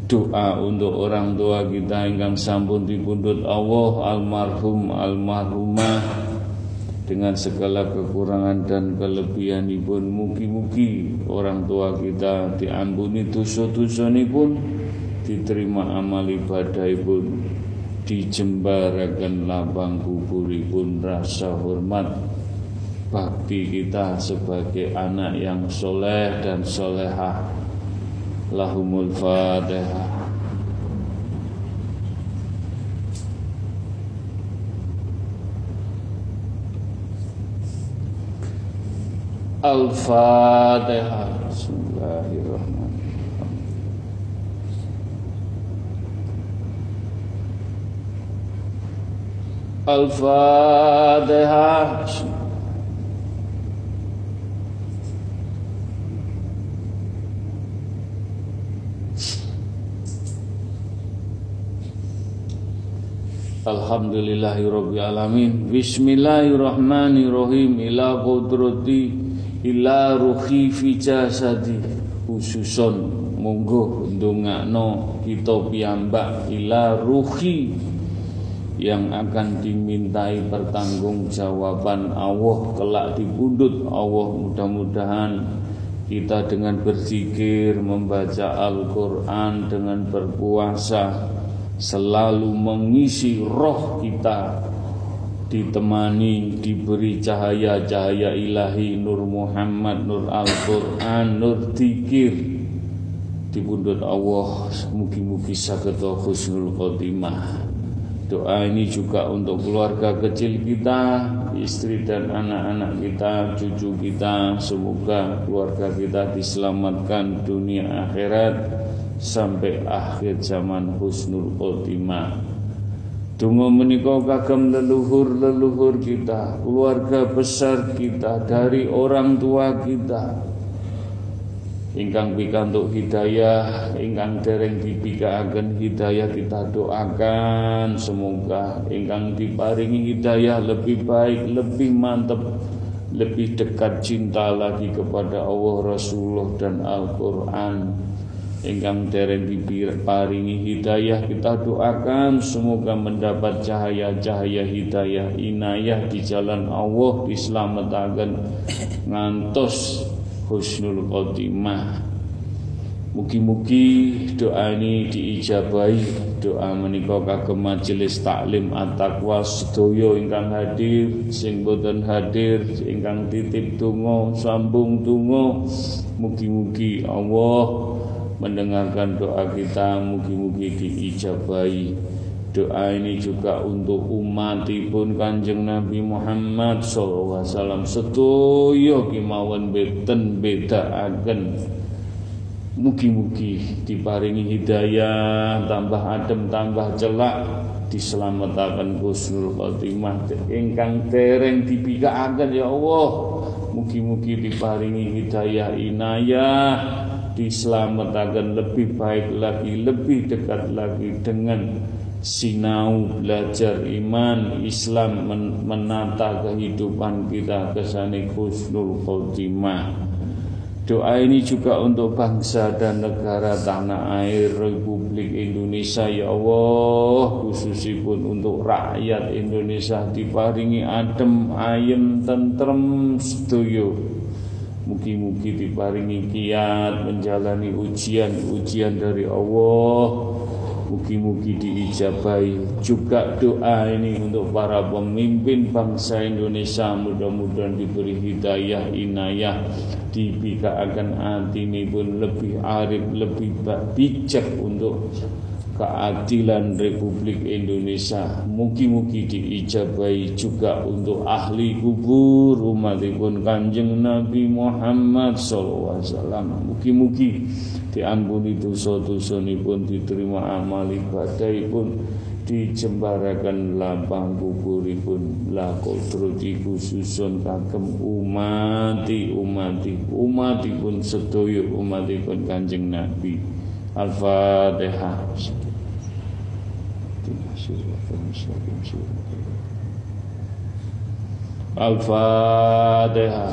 doa untuk orang tua kita yang sampun dipundut Allah almarhum almarhumah. Dengan segala kekurangan dan kelebihan pun mugi-mugi orang tua kita diampuni dosa-dosa pun diterima amal ibadah pun dijembarakan lapang kubur pun rasa hormat bakti kita sebagai anak yang soleh dan solehah. Lahumul fatihah Al-Fatihah Bismillahirrahmanirrahim Al-Fatihah Alhamdulillahirrabbilalamin. Bismillahirrahmanirrahim. Ila qudrati ila ruhi fi jasadi. Khususon monggo ndongakno kita piyambak. Ila ruhi yang akan dimintai pertanggungjawaban Allah kelak dibundut Allah mudah-mudahan kita dengan berzikir membaca Al-Quran dengan berpuasa selalu mengisi roh kita ditemani diberi cahaya-cahaya ilahi Nur Muhammad Nur Al-Quran Nur Dikir dibundut Allah mugi-mugi saged husnul khotimah doa ini juga untuk keluarga kecil kita istri dan anak-anak kita cucu kita semoga keluarga kita diselamatkan dunia akhirat sampai akhir zaman husnul khotimah Dungo menika kagem leluhur-leluhur kita, keluarga besar kita, dari orang tua kita. Ingkang pikantuk hidayah, ingkang dereng dipikaaken hidayah kita doakan semoga ingkang diparingi hidayah lebih baik, lebih mantap, lebih dekat cinta lagi kepada Allah Rasulullah dan Al-Qur'an. Ingkang dereng diparingi hidayah kita doakan semoga mendapat cahaya-cahaya hidayah inayah di jalan Allah diselamatkan ngantos husnul khotimah. Mugi-mugi doa ini diijabahi. Doa menika kagem majelis taklim at-taqwa sedaya ingkang hadir sing hadir ingkang titip donga sambung donga. Mugi-mugi Allah mendengarkan doa kita mugi-mugi diijabahi doa ini juga untuk umatipun kanjeng Nabi Muhammad SAW setuyo kimawan beten beda agen mugi-mugi diparingi hidayah tambah adem tambah celak diselamatkan kusnul khotimah. Ingkang tereng dipikaaken ya Allah. Mugi-mugi diparingi hidayah inayah diselamatkan lebih baik lagi, lebih dekat lagi dengan sinau belajar iman Islam menata kehidupan kita kesani khusnul khotimah. Doa ini juga untuk bangsa dan negara tanah air Republik Indonesia. Ya Allah Khususipun untuk rakyat Indonesia diparingi adem, ayem, tentrem, setuju Mugi-mugi diparingi kiat menjalani ujian-ujian dari Allah Mugi-mugi diijabai juga doa ini untuk para pemimpin bangsa Indonesia. Mudah-mudahan diberi hidayah, inayah Dibikaakan hati ini pun lebih arif, lebih bijak untuk keadilan Republik Indonesia. Mugi-mugi diijabai juga untuk ahli kubur umatipun kanjeng Nabi Muhammad SAW mugi-mugi diampuni dosa-dosa pun diterima amal ibadah pun dijembarakan lapang kuburipun. La kodroti khususun kagem umati umati umatipun sedoyo umatipun kanjeng Nabi. Al-Fatihah. Al-Fatihah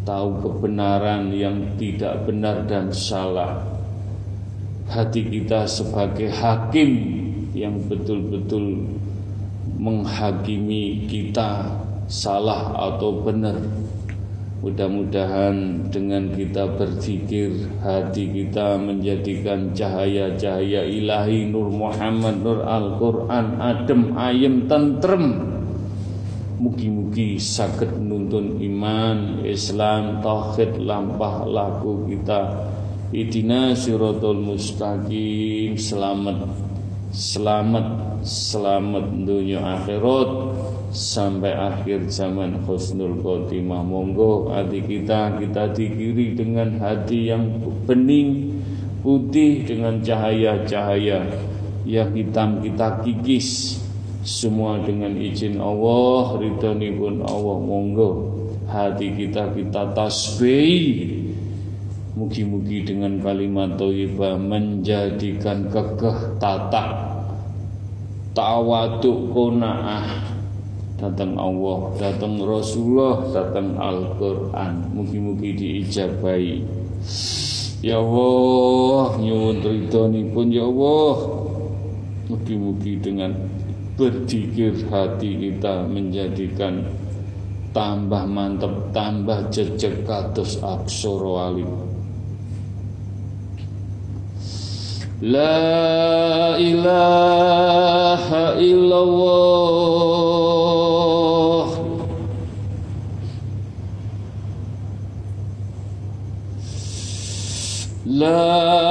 Tahu kebenaran yang tidak benar dan salah. Hati kita sebagai hakim yang betul-betul menghakimi kita salah atau benar. Mudah-mudahan dengan kita berzikir hati kita menjadikan cahaya-cahaya ilahi Nur Muhammad Nur Al-Quran adem ayem tentrem Mugi-mugi sakit menuntun iman Islam tauhid lampah laku kita. Idina siratul mustaqim. Selamat Selamat Selamat dunia akhirat. Sampai akhir zaman husnul khotimah. Monggo hati kita kita dikiri dengan hati yang bening putih dengan cahaya-cahaya yang hitam kita kikis semua dengan izin Allah ridhoni pun Allah monggo hati kita kita tasbih Mugi-mugi dengan kalimat thayyibah menjadikan kekeh tatak tawaduk qanaah datang Allah, datang Rasulullah, datang Al-Quran. Mugi-mugi diijabai. Ya Allah, nyuwun pun ya Allah. Mugi-mugi dengan berzikir hati kita menjadikan tambah mantap, tambah jejak kados aksara alim. La ilaha illallah La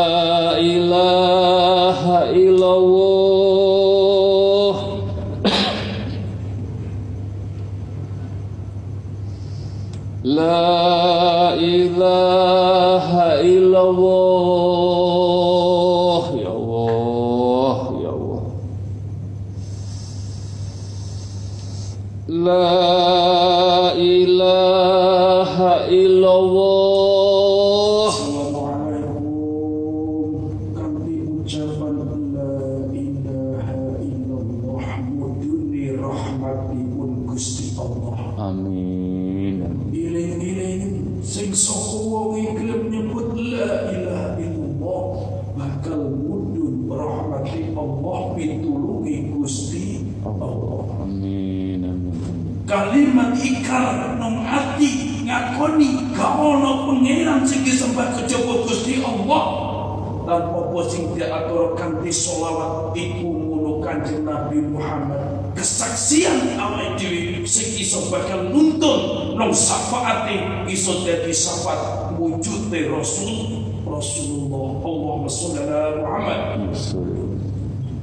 iso dadi syafaat wujude Rasul Rasulullah Allahumma sholli ala Muhammad.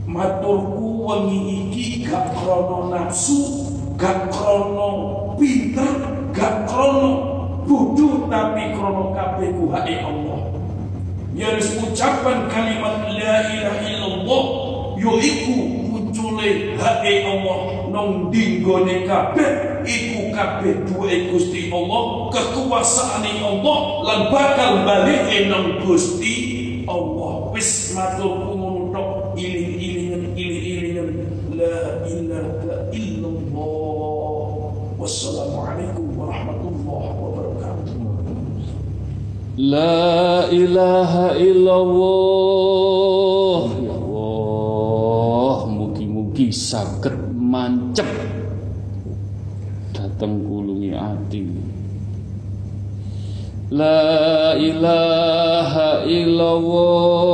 Maturku wengi iki gak krono nafsu gak krono pinter gak krono bodoh tapi krono kabeh kuhake Allah. Ya wis ucapan kalimat la ilaha illallah yaiku muncule hake Allah nang dinggone kabeh iku kabeh duwe Gusti Allah kekuasaane Allah lan bakal balik nang Gusti Allah. Wis maturku ngono tok iling-ilingan iling-ilingan la ilaha illallah. Wassalamualaikum warahmatullahi wabarakatuh. La ilaha illallah. Ya Allah Mugi-mugi saged mancep. Dateng kulungi ati La ilaha illallah.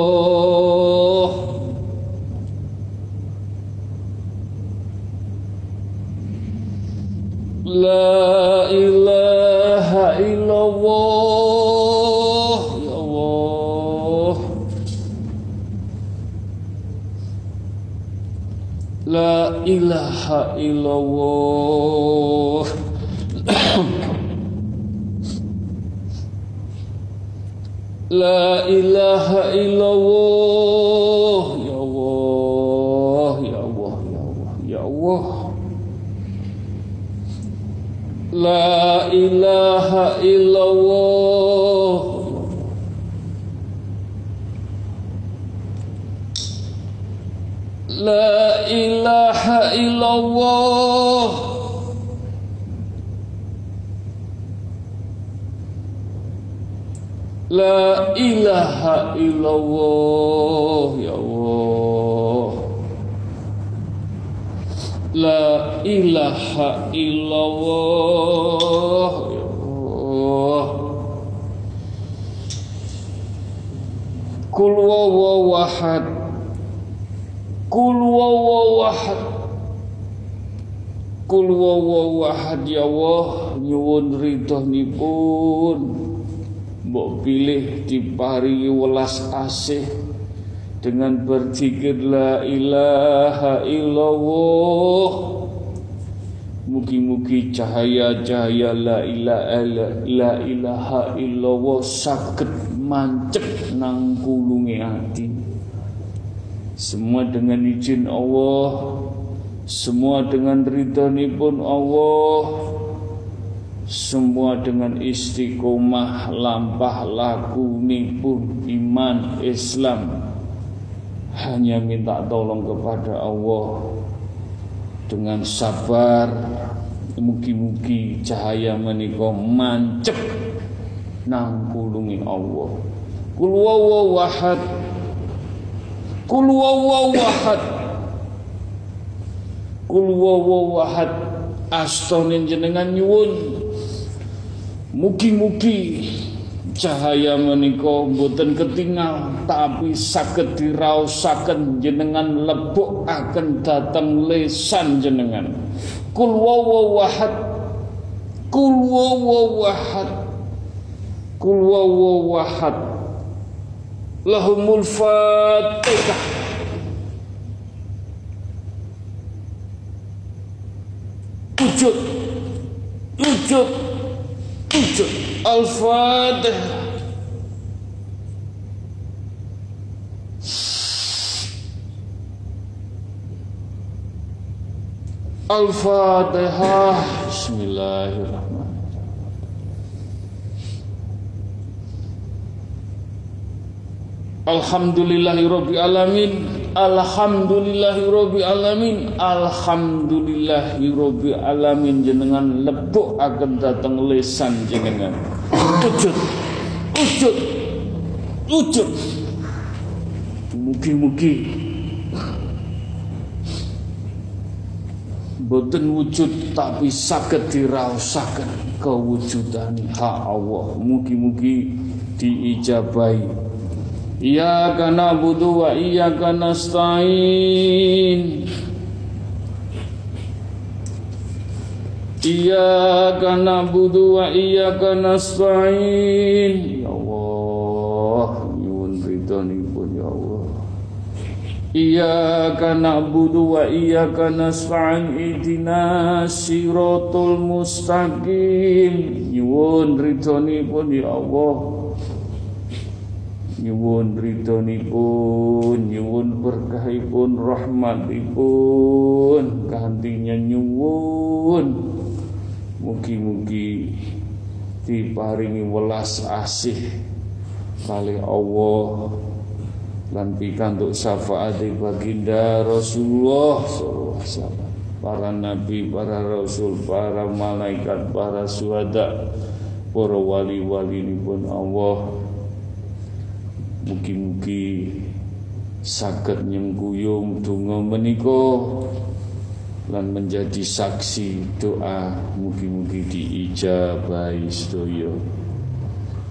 La ilaha illallah. Ya Allah. La ilaha illallah La ilaha illallah. Ya Allah Ya Allah Ya Allah Ya Allah. La ilaha illallah La ilaha illallah Ya Allah. La ilaha illallah Ya Allah. Kul wawawahad Kul wawawahad Kul wawawahad Ya Allah. Nyuwun ridhonipun Mbok pilih diparingi welas asih dengan berzikir la ilaha illallah. Mugi-mugi cahaya-cahaya la ilaha la ilaha illallah saged mancep nang kulunge ati. Semua dengan izin Allah semua dengan ridhonipun Allah semua dengan istiqomah lampah laku pun iman Islam. Hanya minta tolong kepada Allah dengan sabar mugi-mugi cahaya menika mancep. Nang kulungi Allah. Kul wawahad kul astone jenengan nyuwun Mugi-mugi cahaya menika mboten ketinggal tapi saged diraosaken jenengan lebokaken dhateng lesan jenengan. Kul wawahad Kul wawahad Kul wawahad Lahumul Fatihah Wujud Wujud Wujud Al-Fatihah Al-Fatihah Bismillahirrahmanirrahim Alhamdulillahirabbil alamin. Alhamdulillahirabbil alamin. Alhamdulillahirabbil alamin. Jenengan lebok akan datang lesan jenengan. Wujud Ujud Ujud Mugi-mugi. Boten wujud tapi saged diraosaken kewujudan. Hak Allah mugi-mugi diijabahi Wa iyyaka nasta'in. Iyyaka na'budu wa iyyaka nasta'in. Ya Allah nyuwun ridhonipun ya Allah. Iyyaka na'budu wa iyyaka nasta'in ihdinas siratal mustaqim. Nyuwun ridhonipun ya Allah nyuwun ridhonipun nyuwun berkahipun rahmatipun. Kantinya nyuwun. Mugi-mugi diparingi welas asih kali Allah. Lan pikantuk syafaat baginda Rasulullah sallallahu para nabi, para rasul, para malaikat, para syuhada, para wali-wali pun Allah mugi-mugi saged nyengkuyung donga menika lan menjadi saksi doa mugi-mugi diijabahi sedaya.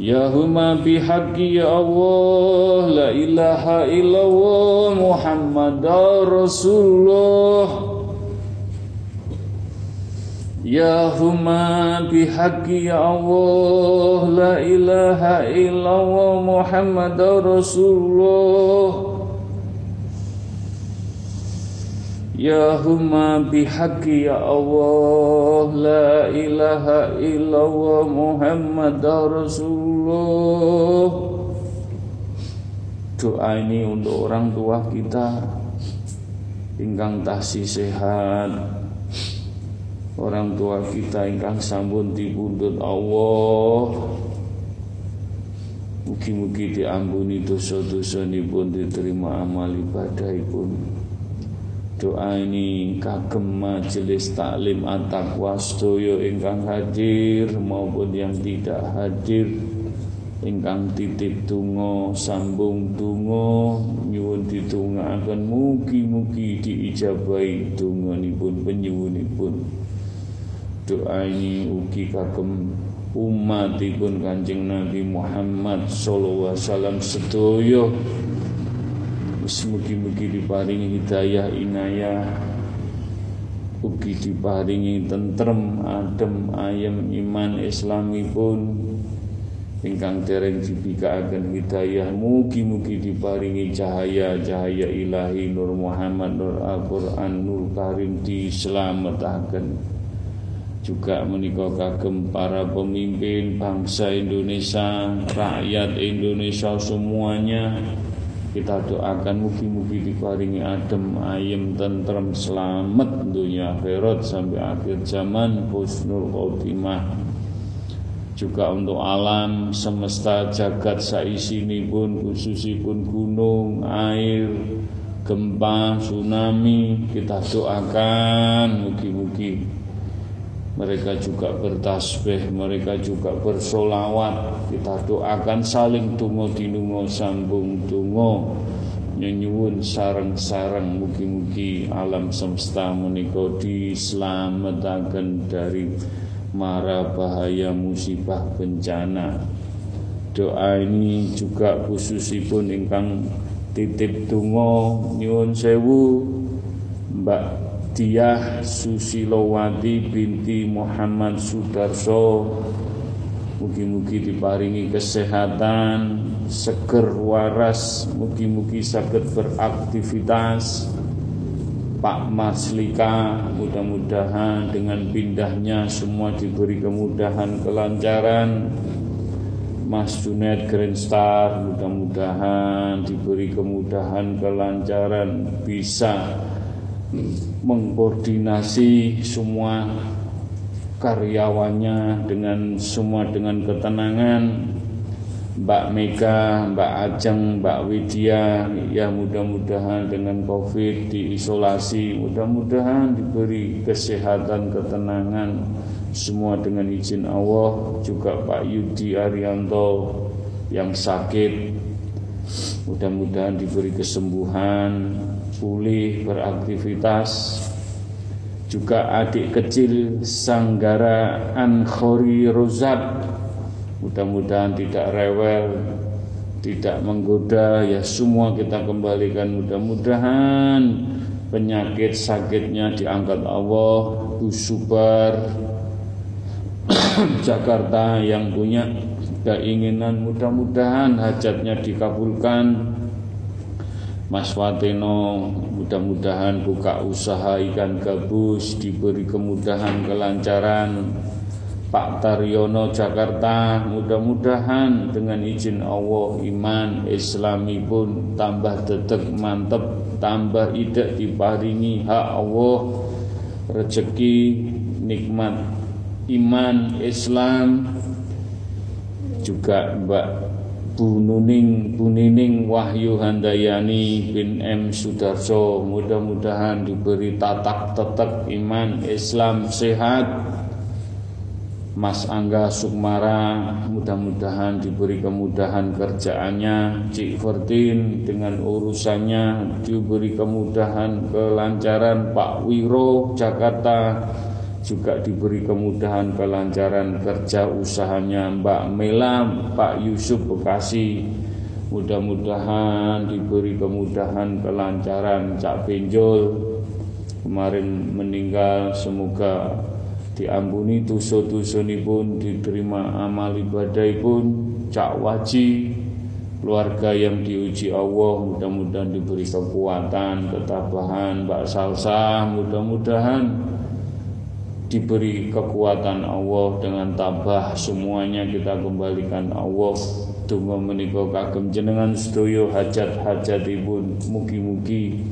Ya huma bihaqqi ya Allah la ilaha illallah Muhammadar Rasulullah Ya huma bihaqqi ya Allah la ilaha illallah Muhammadar Rasulullah. Ya huma bihaqqi ya Allah La ilaha illallah Muhammad Rasulullah. Doa ini untuk orang tua kita. Ingkang tasih sehat Orang tua kita ingkang sampun dipundhut Allah. Mugi-mugi diampuni dosa-dosa pun diterima amal ibadah pun doa ini kagem majelis taklim at-taqwa sedaya ingkang hadir maupun yang tidak hadir. Ingkang titip tungo sambung tungo nyuwun ditungaaken mugi-mugi diijabahi donganipun penyuwunipun doa ini ugi kagem umatipun Kanjeng Nabi Muhammad sallallahu alaihi wasallam sedaya. Mugi-mugi diparingi hidayah inayah. Ugi diparingi tentrem adem ayem iman islami pun Ingkang dereng dibikaaken hidayah Mugi-mugi diparingi cahaya-cahaya ilahi Nur Muhammad, Nur Al-Quran, Nur Karim diselamatkan juga menikah kagem para pemimpin bangsa Indonesia, rakyat Indonesia semuanya kita doakan mugi-mugi diparingi adem, ayem, tentrem, selamat dunia akhirat sampai akhir zaman husnul khotimah. Juga untuk alam semesta jagat saisini pun khususipun gunung, air, gempa, tsunami kita doakan mugi-mugi mereka juga bertasbih, mereka juga bersolawat. Kita doakan saling tungo dinungo sambung tungo nyuwun sarang-sarang mugi-mugi alam semesta menika diselamatkan dari mara bahaya musibah bencana. Doa ini juga khususipun ingkang titip tungo nyuwun sewu Mbak Diah Susilowati binti Muhammad Sudarso. Mugi-mugi diparingi kesehatan Seger waras Mugi-mugi sakit beraktivitas. Pak Maslika Mudah-mudahan dengan pindahnya Semua diberi kemudahan kelancaran. Mas Junet Grand Star Mudah-mudahan diberi kemudahan kelancaran. Bisa mengkoordinasi semua karyawannya dengan semua dengan ketenangan. Mbak Mega, Mbak Ajeng, Mbak Widya ya mudah-mudahan dengan Covid diisolasi mudah-mudahan diberi kesehatan ketenangan semua dengan izin Allah. Juga Pak Yudi Arianto yang sakit mudah-mudahan diberi kesembuhan pulih beraktivitas. Juga adik kecil Sanggara Ankhori Rozat. Mudah-mudahan tidak rewel tidak menggoda. Ya semua kita kembalikan. Mudah-mudahan penyakit sakitnya diangkat Allah. Bu Subar Jakarta yang punya keinginan. Mudah-mudahan hajatnya dikabulkan Mas Wateno mudah-mudahan buka usaha ikan gabus diberi kemudahan kelancaran. Pak Taryono Jakarta mudah-mudahan dengan izin Allah iman islami pun tambah detek mantep tambah idak diparingi hak Allah rezeki nikmat iman Islam. Juga Mbak Bu Nuning Bu Nining Wahyu Handayani bin M. Sudarso. Mudah-mudahan diberi tatak tetek iman Islam sehat. Mas Angga Sukmara mudah-mudahan diberi kemudahan kerjaannya. Cik Ferdin dengan urusannya diberi kemudahan kelancaran Pak Wiro Jakarta juga diberi kemudahan kelancaran kerja usahanya. Mbak Mela, Pak Yusuf Bekasi. Mudah-mudahan diberi kemudahan kelancaran. Cak Benjol kemarin meninggal semoga diampuni dosa-dosa pun diterima amal ibadah pun Cak Waji keluarga yang diuji Allah mudah-mudahan diberi kekuatan ketabahan. Mbak Salsa mudah-mudahan diberi kekuatan Allah dengan tabah semuanya kita kembalikan Allah. Tunggu menikah kagem jenengan sedoyo hajat-hajat ibu mugi-mugi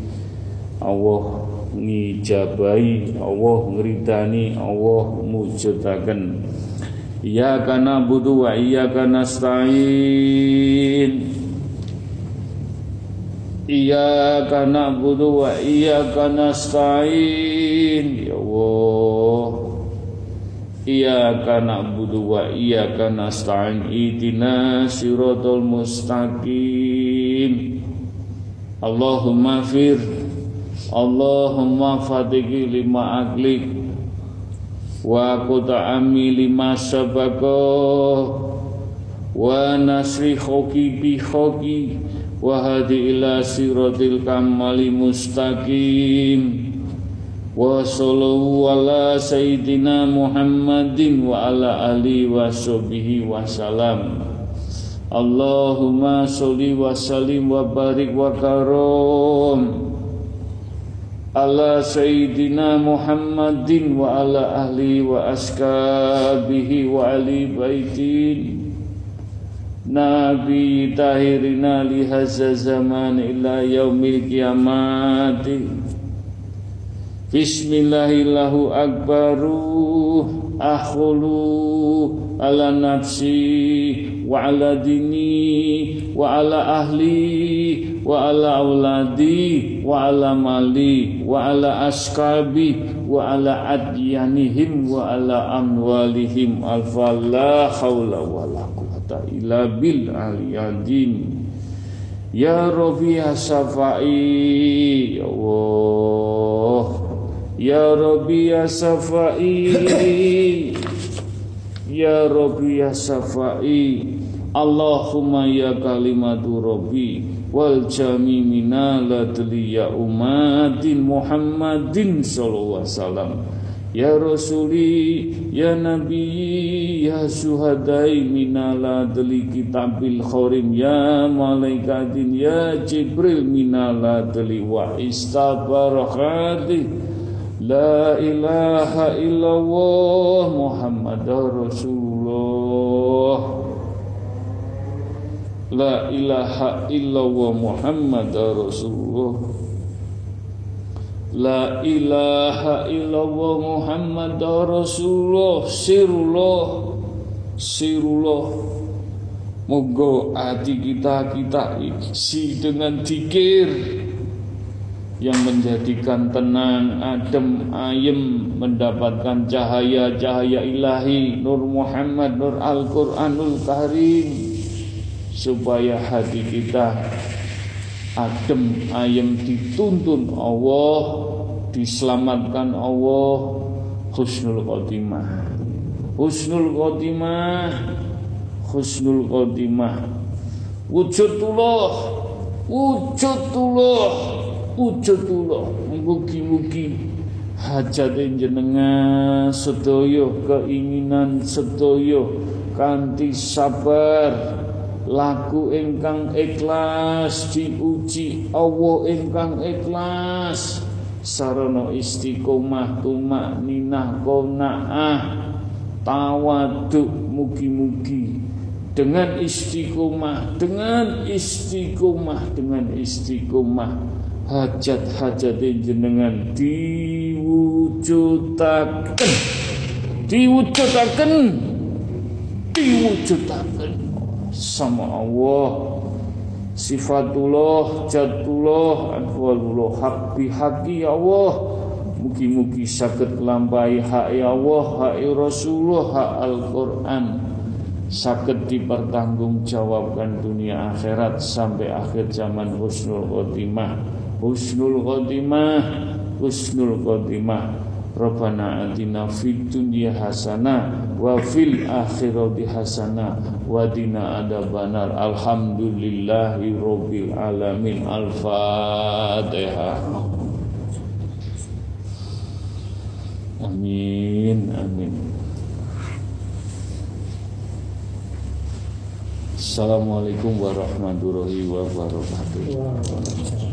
Allah ngijabai Allah ngeridani Allah mujudaken. Iya kana budu wa iya kana Iya kana budu wa iya kana stain Ya Allah. Iyyaka na'budu wa iyyaka nasta'in. Ihdina siratal mustaqim. Allahumma fir. Allahumma fatiki lima aglik wa quta'ami lima sabako wa nasri khoki bi khoki wa hadi ila siratil kamali mustaqim. Wa sallallahu ala sayyidina Muhammadin wa ala ali wa sahbihi wa salam. Allahumma sholli wa sallim wa barik wa karom. Ala Nabi tahirina lihaza zaman ila yaumil kiamati. Bismillahillahu akbaru akhulu ala nafsi wa ala dini wa ala ahli wa ala auladi wa ala mali wa ala askabi wa ala adyanihim wa ala amwalihim. Alfa la khawla wa la illa bil aliyadin Ya Rabbi Safai Ya Allah. Ya Rabbi ya Safai Ya Rabbi ya Safai Allahumma ya kalimatu Rabbi Wal jami minaladli ya umatin Muhammadin sallallahu alaihi wasallam Ya Rasuli, Ya Nabi, Ya Suhadai minaladli kitabil khorim Ya Malaikatin, Ya Jibril minaladli wa istabarakati. La ilaha illallah Muhammad Rasulullah. La ilaha illallah Muhammad Rasulullah La ilaha illallah Muhammad Rasulullah. Sirullah. Sirullah. Moga hati kita kita isi dengan dikir yang menjadikan tenang, adem, ayem, mendapatkan cahaya-cahaya ilahi, Nur Muhammad, Nur Al-Quranul Karim. supaya hati kita adem ayem dituntun Allah diselamatkan Allah husnul khotimah. Husnul khotimah husnul khotimah. Wujudullah wujudullah wujudullah mugi-mugi hajat jenengan sedaya keinginan sedaya kanthi sabar laku ingkang ikhlas diuji Allah ingkang ikhlas sarana istiqomah tumak ninah qanaah tawaduk mugi-mugi. Dengan istiqomah dengan istiqomah dengan istiqomah. Hajat-hajat jenengan diwujudaken. Diwujudaken. Diwujudaken sama Allah sifatullah jatullah anwalullah hak bihaqi ya Allah. Mugi-mugi sakit lampai hak ya Allah. Hak Rasulullah hak Al-Quran. Sakit dipertanggungjawabkan dunia akhirat sampai akhir zaman husnul khotimah. Husnul khotimah husnul khotimah Rabbana atina fid dunya hasanah wa fil akhirati hasanah wa qina adzabannar. Alhamdulillahi rabbil alamin. Al-fatihah amin amin. Assalamualaikum warahmatullahi wabarakatuh